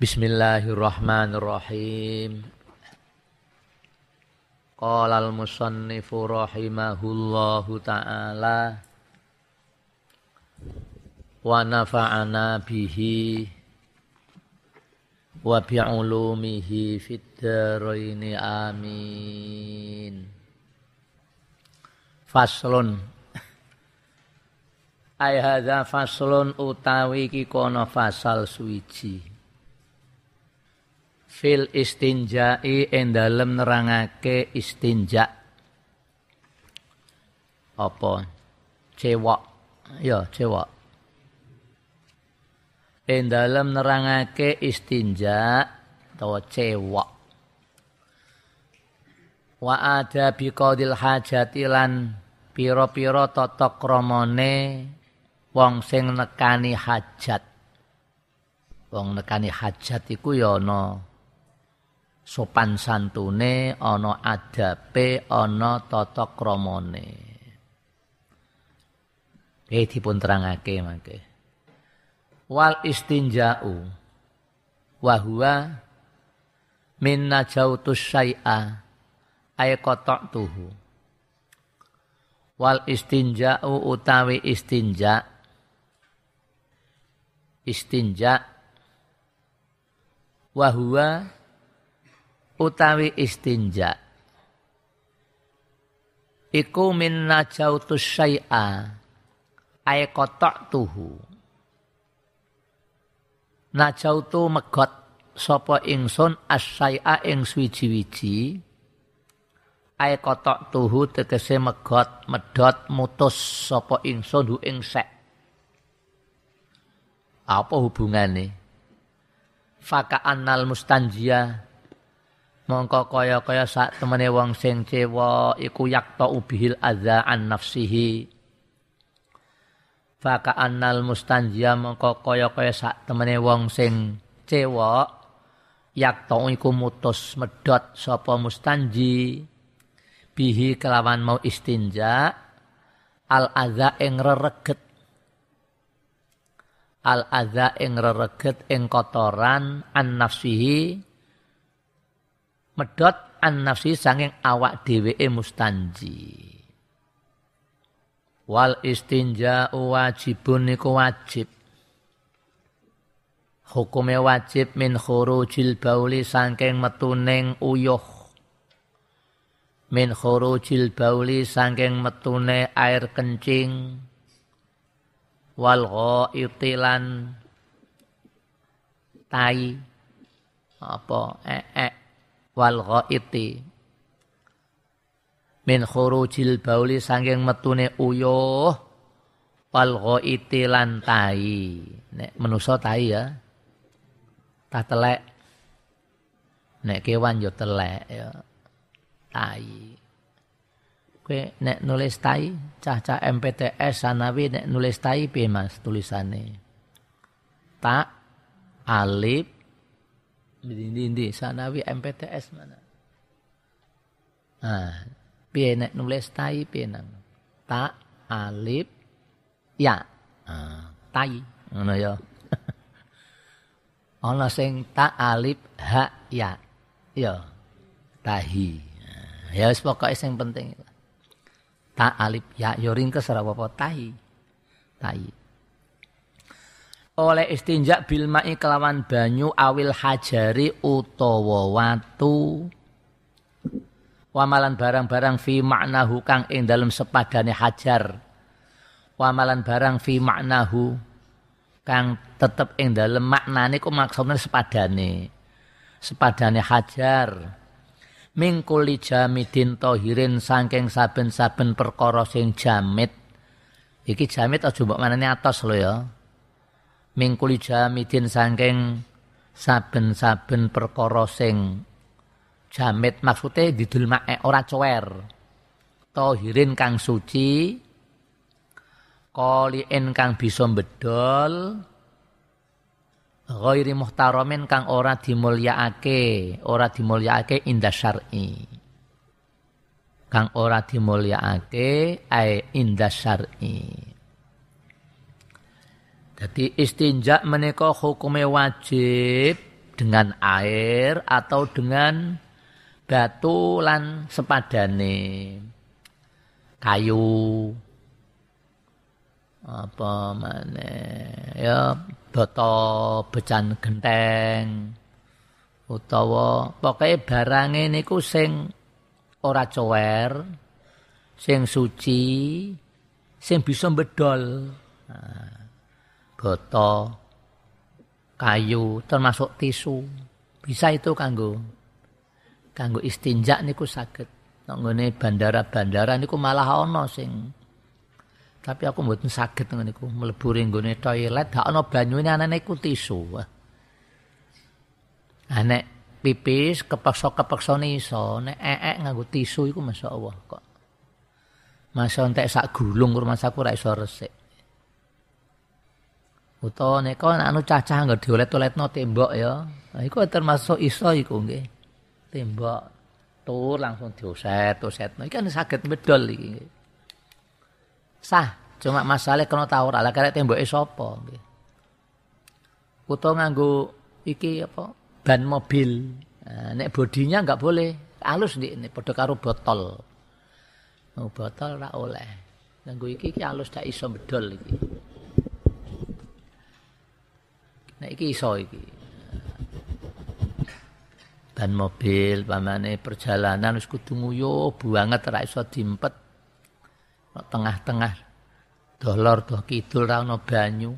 Bismillahirrahmanirrahim. Qala al-musannifu rahimahullahu ta'ala wa nafa'ana bihi wa bi'ulumihi fid amin. Faslun Ay hadza faslun utawi ki kono fasal suwiji fil istinja'i ing dalem nerangake istinja. Apa? Cewek ya cewek ing dalem nerangake istinja utawa cewek wa ada biqadil hajati lan pira-pira tata kramane wong sing nekani hajat. Wong nekani hajat iku ya ana sopan santune ana adabe ana tata kramane. Iki dipun terangake mangke wal istinja'u wa huwa min najautus syai'a ay tuhu wal istinja'u utawi istinja istinja wa huwa utawi istinja. Iku min najautus syai'a ay tuhu. Najautu megot sapa ingsun asyai'a ing swiji-wiji ay tuhu tegese megot medot mutus sapa ingsun hu ing sek. Apa hubungane? Faka annal mustanjia mongko kaya-kaya sak temene wong sing cewa iku yakta ubihil adza an nafsihi. Faka annal mustanjia mongko kaya-kaya sak temene wong sing cewa yakta iku mutus medot sapa mustanji. Bihi kelawan mau istinja al adza ing rereget. Al adza ing rereget ing kotoran an nafsihi medot an nafsi sanging awak dheweke mustanji. Wal istinja wajibun niku wajib. Hukume wajib min khurujil bauli saking metuning uyuh. Min khurujil bauli saking metune air kencing. Wal ghaitilan tai. Apa? Eh, eh wal ghaiti. Min khurujil bauli sanging metune uyuh wal ghaiti lan tai. Nek manusa tai ya tak telek. Nek kewan yo telek ya tai. Kowe nek nulis tai cah-cah MPTS sanawi nek nulis tai piye Mas tulisane? Tak alif di di sanawi MPTS mana? Ah, piye nek nulis tai piye nang? Ta alif ya. Ah, tai ngono ya. Ana sing ta alif ha ya. Ya. Tahi. Ah, ya wis pokoke sing penting. Ta alif ya yo ringkes ora apa-apa tahi. Tai oleh istinja bil mai kelawan banyu awil hajari utawa watu. Wamalan barang-barang fi maknahu kang ing dalem sepadane hajar. Wamalan barang fi maknahu kang tetep ing dalem maknane ku maksudnya sepadane. Sepadane hajar. Mingkuli jamidin tohirin saking saben-saben perkara sing jamit. Iki jamit aja mbok manane atos lho ya mingkuli jamidin saking saben-saben perkara sing jamit. Maksude didul mae ora cower tahirin kang suci qaliin kang bisa bedol ghairi muhtaramin kang ora dimulyakake ora dimulyakake indah syar'i. Kang ora dimulyakake ai indah syar'i Jadi istinja menika hukume wajib dengan air atau dengan batu lan sepadane. Kayu. Apa mana ya boto becan genteng utawa pokoke barang niku sing ora cower sing suci sing bisa bedol nah, boto kayu termasuk tisu. Bisa itu kanggo kanggo istinja niku saged. Nggone bandara-bandara niku malah ana sing tapi aku mboten saged ngono niku. Mlebu ring nggone toilet gak ana banyune ku tisu. Anek pipis kepeksa-kepeksa iso nek eek nganggo tisu iku masyaallah kok. Masa entek sak gulung rumah saku ra resik. Utawa nek anu cacah nggak diolet-oletno tembok ya. Nah, iku termasuk iso iku nggih. Tembok tur langsung dioset, osetno. Iki kan saged medol iki. Sah, cuma masalah kena tau ora lah karek temboke sapa nggih. Utawa nganggo iki apa? Ban mobil. Nah, nek bodinya enggak boleh halus nih, padha karo botol. Oh, botol ora oleh. Nganggo iki iki alus dak iso bedol iki. Nek iki iso iki. Dan mobil pamane perjalanan wis kudu nguyuh banget ora iso dimpet. tengah-tengah dolor doh kidul ra ono banyu.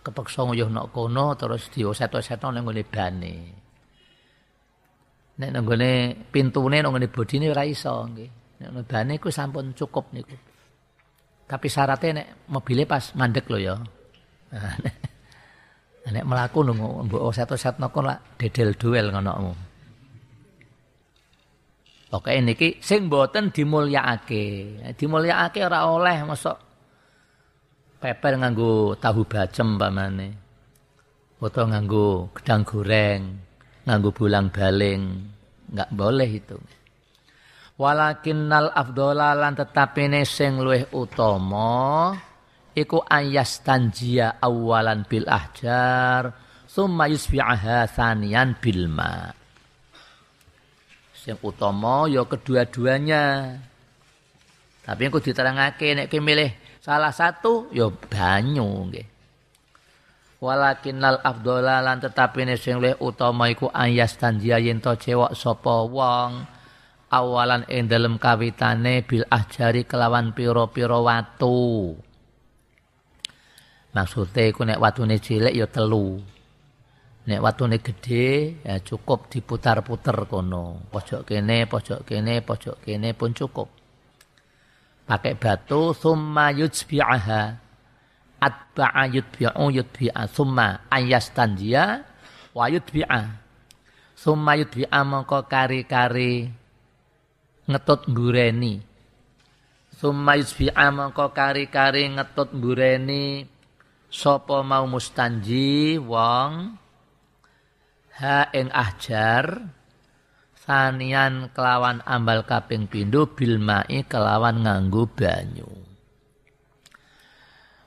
Kepeksa nguyuh nok kono terus dioset-osetno ning ngene bane. Nek nang ngene pintune nang ngene bodine ora iso nggih. Nek medane iku sampun cukup niku. Tapi syaratnya nek mobilnya pas mandek loh ya. Nah, nek melaku nunggu mbok satu-satu kon lah dedel duel ngono. Oke niki sing mboten dimulyakake. Dimulyakake ora oleh mosok peper nganggo tahu bacem pamane. Foto nganggo gedang goreng, nganggo bulang baling, enggak boleh itu walakinnal afdhala lan tetapine sing luwih utama iku ayas tanjia awalan bil ahjar summa yusbi'aha thaniyan bil ma. Sing utama ya kedua-duanya. Tapi aku diterangake nek milih salah satu ya banyu nggih. Walakinnal afdhala lan tetapine sing luwih utama iku ayas tanjia yen to cewek sapa wong awalan ing dalem kawitane bil ahjari kelawan pira-pira watu. Maksude iku nek watune cilik ya telu. Nek watune gedhe ya cukup diputar-puter kono. Pojok kene, pojok kene, pojok kene pun cukup. Pakai batu summa yujbi'aha. Atba'a yudbi'u yudbi'a summa ayastanjia wa yudbi'a. Summa yudbi'a mongko kari-kari ngetut mbureni summa yusbi'a mangko kari-kari ngetut mbureni sapa mau mustanji wong ha ing ahjar sanian kelawan ambal kaping pindho bil mai kelawan nganggo banyu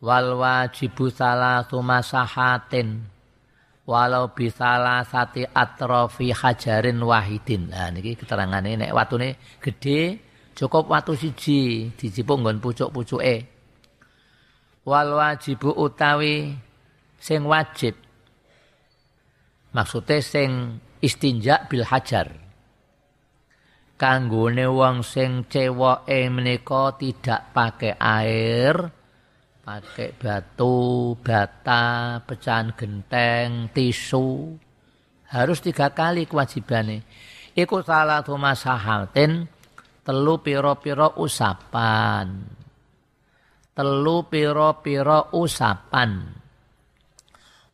wal wajibu salah masahatin walau bisalah sati atrofi hajarin wahidin. Nah niki keterangane nek watune gede cukup watu siji dijipuk nggon pucuk-pucuke. Wal wajibu utawi sing wajib maksudnya sing istinja bil hajar. Kanggone wong sing cewoke menika tidak pakai air pakai batu, bata, pecahan genteng, tisu. Harus tiga kali kewajibannya. Iku salah tu masahatin telu piro-piro usapan. Telu piro-piro usapan.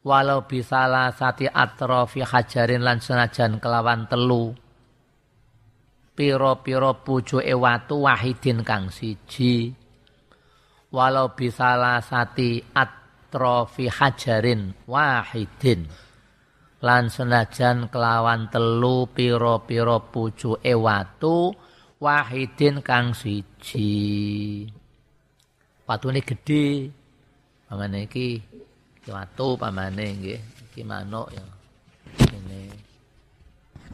Walau bisalah sati atrofi hajarin lan senajan kelawan telu. Piro-piro pucu ewatu wahidin kang siji walau bisalah sati atrofi hajarin wahidin lan senajan kelawan telu piro-piro pucu ewatu wahidin kang siji watune gede pamane iki watu pamane nggih. Iki manuk ya.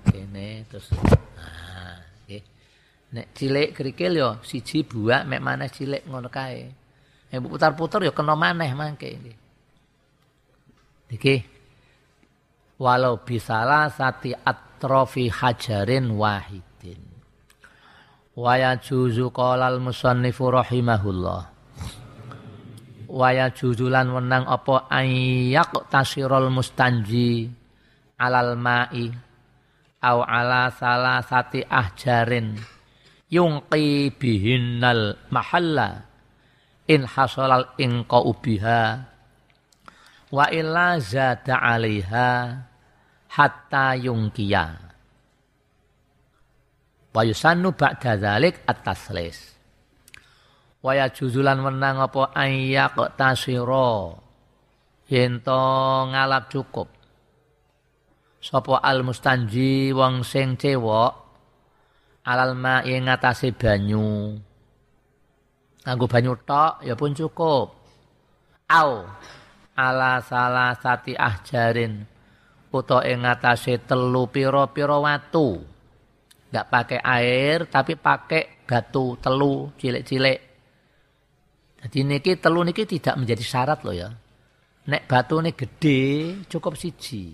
Kene. Terus nah nggih. Nek cilik kerikil yo siji buak mek maneh cilik ngono kae. Nek putar-putar yo kena maneh mangke nggih. Iki walau bisalah sati atrofi hajarin wahidin. Wa juzu qalal musannifu rahimahullah waya juzulan wenang apa ayak tasirul mustanji alal ma'i au ala salah ahjarin yungqi bihinnal mahalla in hasolal inqa ubiha wa illa zada alaiha hatta yungkiya wa yusannu ba'da dhalik at-taslis waya juzulan menang apa? Ayak tasiro yento ngalap cukup. Sapa al mustanji wong sing cewek alal ma ngatasi banyu. Nganggo banyu tok ya pun cukup. Au ala salah sati ahjarin uta ing telu pira-pira watu. Enggak pakai air tapi pakai batu telu cilik-cilik jadi niki telu niki tidak menjadi syarat loh ya. Nek batu ini gede cukup siji.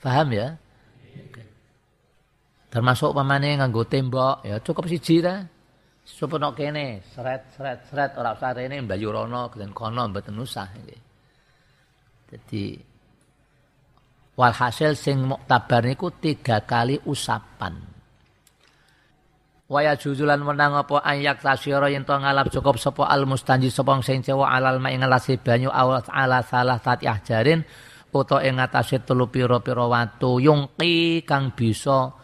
Paham ya? Termasuk pamane nganggo tembok ya cukup siji ta. Supaya kene seret seret seret ora usah rene mbayu rono gen kono mboten usah. Jadi walhasil sing muktabar niku tiga kali usapan. Waya juzulan menang apa ayak tasyara yen to ngalap cukup sapa al mustanji sapa sing cewa alal ma ing banyu awal ala salah tati ahjarin utawa ing atase telu pira-pira watu. Yungki kang bisa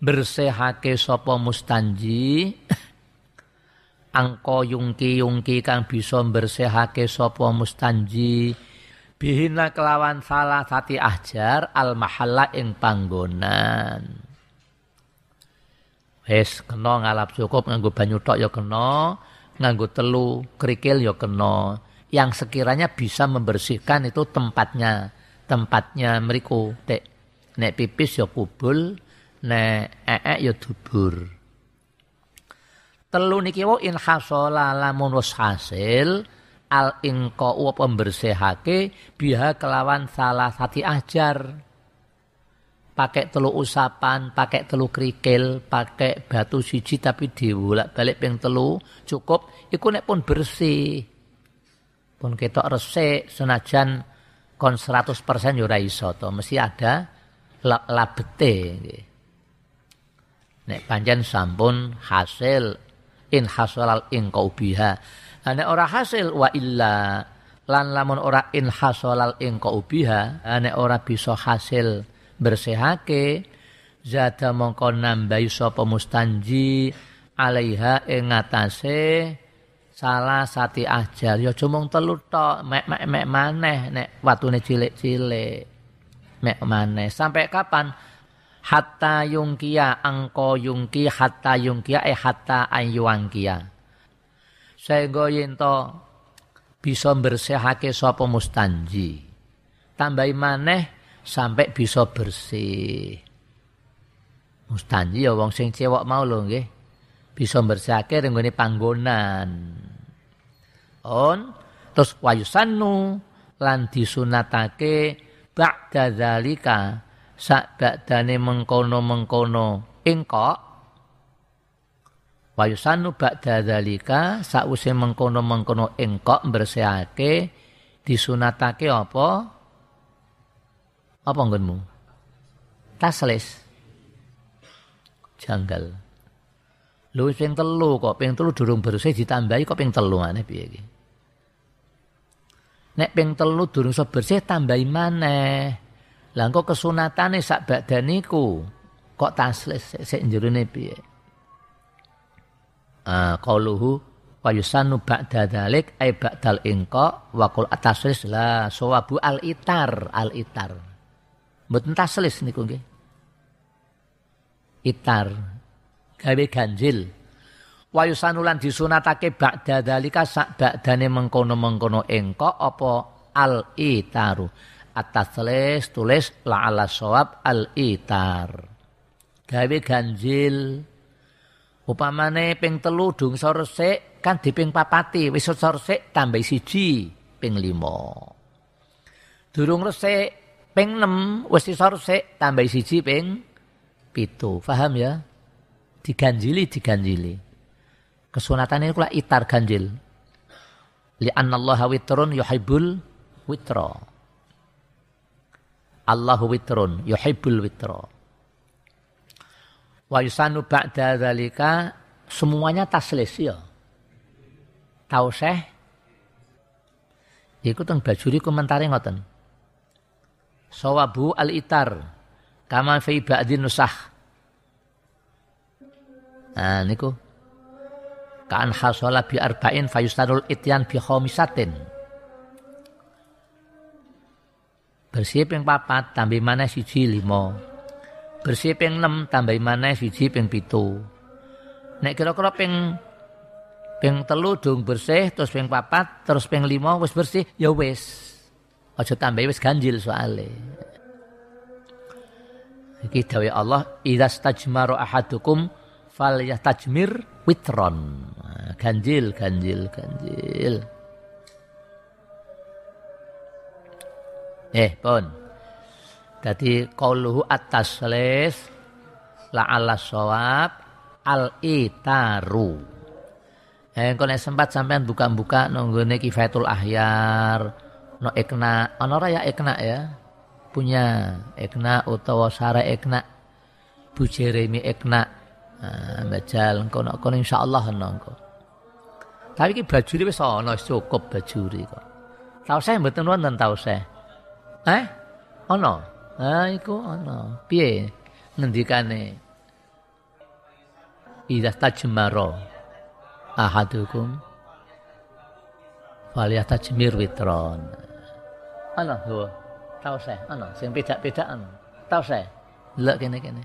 bersihake sapa mustanji angko yungki yungki kang bisa bersihake sapa mustanji. Bihina kelawan salah tati ahjar al mahalla ing panggonan Wis kena ngalap cukup nganggo banyu tok ya kena, nganggo telu kerikil ya kena. Yang sekiranya bisa membersihkan itu tempatnya, tempatnya mriku tek nek pipis ya kubul, nek ee ya dubur. Telu niki wa in hasala lamun hasil al wa pembersihake biha kelawan salah sati ajar pakai telu usapan, pakai telu kerikil, pakai batu siji tapi diwulak balik ping telu cukup iku nek pun bersih. Pun ketok resik senajan kon 100% yo ora iso mesti ada labete. Nek panjen sampun hasil in hasalal in kaubiha. Nek ora hasil wa illa lan lamun ora in hasalal in kaubiha, nek ora bisa hasil bersihake. Zada mongko nambahi sapa mustanji alaiha ing salah sati ajar ya cuma telu tok. Mek mek mek maneh nek watune cilik-cilik. Mek maneh. Sampai kapan? Hatta yungkia angko yungki hatta yungkia eh hatta ayuangkia sehingga yen bisa bersihake sapa mustanji. Tambahi maneh sampai bisa bersih. Mustanji ya wong sing cewek mau lho nggih. Bisa bersihake renggone panggonan. On terus wayusannu lan disunatake ba'da zalika sak ba'dane mengkono-mengkono engko wayusannu ba'da zalika sause mengkono-mengkono engko bersihake disunatake apa apa nggonmu? Tasles. Janggal. Lu ping telu kok, ping telu durung bersih ditambahi kok ping telu aneh piye iki? Nek ping telu durung iso bersih tambahi maneh. Lah engko kesunatane sak badaniku kok tasles sik jerone piye? Ah, qauluhu wa yusannu ba'da dzalik ay ba'dal inqa wa qul ataslis la sawabu al itar al itar Mboten taslis niku nggih. Itar gawe ganjil. Wayusanulan disunatake ba'da dalika sak ba'dane mengkono-mengkono engko apa al itaru. Ataslis tulis la ala sawab al itar. gawe ganjil. Upamane ping telu dung resik kan di ping papati, wis resik tambah siji ping lima. Durung resik ping 6 wis iso resik tambah siji ping pitu. Paham ya? Diganjili diganjili. Kesunatan ini kula itar ganjil. Li annallaha witrun yuhibbul witra. Allahu witrun yuhibbul witra. Wa yusanu ba'da dzalika semuanya taslis ya. Tahu seh? Iku teng bajuri komentare ngoten. Sawabu al-itar kama fi ba'din nusah. Nah niku kan hasala bi arba'in fayustanul ityan bi khamisatin. Bersih ping papat tambah mana siji lima. Bersih ping enam tambah mana siji ping pitu. Nek kira-kira ping ping telu dong bersih terus ping papat terus ping lima wis bersih ya wis. Aja tambah wis ganjil soale. Iki dawuh Allah, "Idza stajmaru ahadukum falyahtajmir witron." Nah, ganjil, ganjil, ganjil. Eh, pun. Jadi qauluhu at-taslis la'alla shawab al-itaru. Eh, kalau sempat sampean buka-buka nunggune Kifayatul Ahyar, no ekna, ono ya ekna ya. Punya ekna utawa sara ekna. Bu ekna. Nah, bajal engko nek kono insyaallah ono engko. Tapi ki bajuri wis ana cukup bajuri kok. Tahu saya mboten wonten tahu saya. Eh? Ono. Ah iku ono. Piye ngendikane? Idza tajmaro ahadukum tajmir witron. Ono ho. Tahu saya, ono sing beda-beda ono. Tahu saya. Lek kene-kene.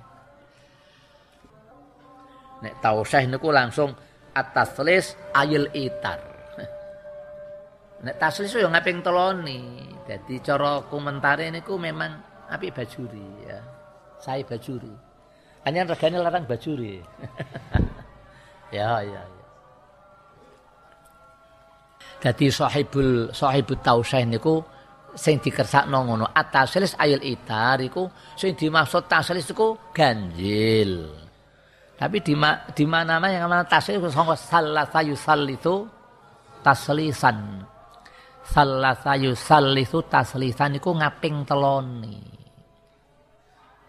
Nek tahu saya niku langsung atas tulis ayil itar. Nek taslis yo ngaping teloni. Jadi cara komentare niku memang api bajuri ya. Saya bajuri. Hanya regane larang bajuri. ya ya ya. Jadi sahibul sahibut tausah niku sing dikersakno ngono ataslis ayil itar iku sing dimaksud taslis iku ganjil. Tapi di, ma, di mana-mana yang namanya taslis sangka salasa yusallitu taslisan salasa yusallisu taslisan iku ngaping teloni.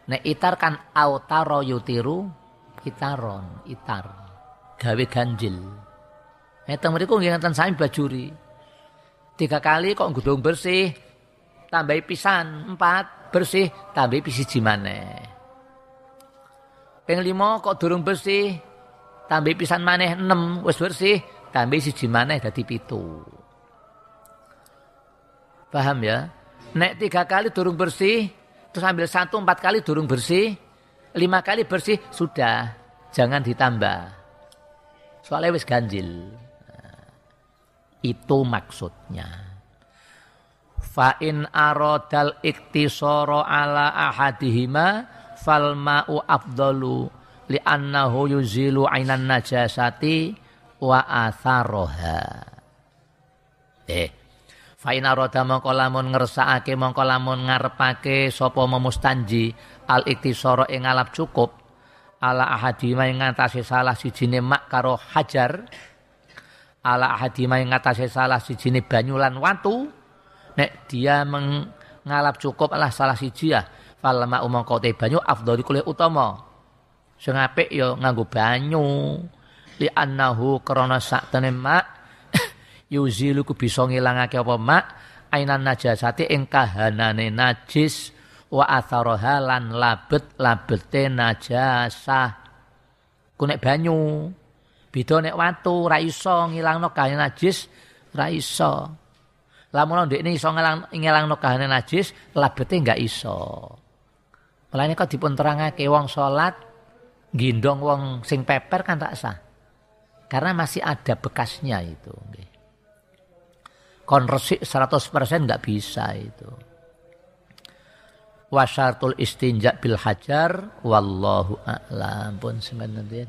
Nek itar kan autaro yutiru itaron, itar. Gawe ganjil. Nek mriku nggih ngenten sami bajuri. Tiga kali kok gudung bersih, tambah pisan, empat bersih, tambah siji maneh. Ping lima kok durung bersih, tambah pisan maneh enam wis bersih, tambah siji maneh dadi pitu. Paham ya? Nek tiga kali durung bersih, terus ambil satu empat kali durung bersih, lima kali bersih sudah, jangan ditambah. Soalnya wis ganjil. Nah, itu maksudnya. Fa'in arodal iktisoro ala ahadihima fal ma'u afdalu li'annahu yuzilu ainan najasati wa atharoha. Eh, Faina roda mongko lamun ngersakake mongko lamun ngarepake sapa memustanji al iktisara ing alap cukup ala ahadima ing ngatasi salah sijine mak karo hajar ala ahadima ing ngatasi salah sijine banyu lan watu nek dia mengalap cukup alah salah siji ya fal ma umangka te banyu afdhali kulih utama. Sing apik ya nganggo banyu. Li annahu krana sak mak yuzilu ku bisa ngilangake apa mak? Ainan najasati ing kahanane najis wa atharaha lan labet-labete najasah. Ku nek banyu beda nek watu ra iso ngilangno kahane najis ra iso lamun ndekne iso ngilang ngilangno kahane najis labete enggak iso Mulane kok dipun terangake wong salat gendong wong sing peper kan tak sah. Karena masih ada bekasnya itu. Kon resik 100% nggak bisa itu. wa syartul istinja bil hajar wallahu a'lam pun sebenarnya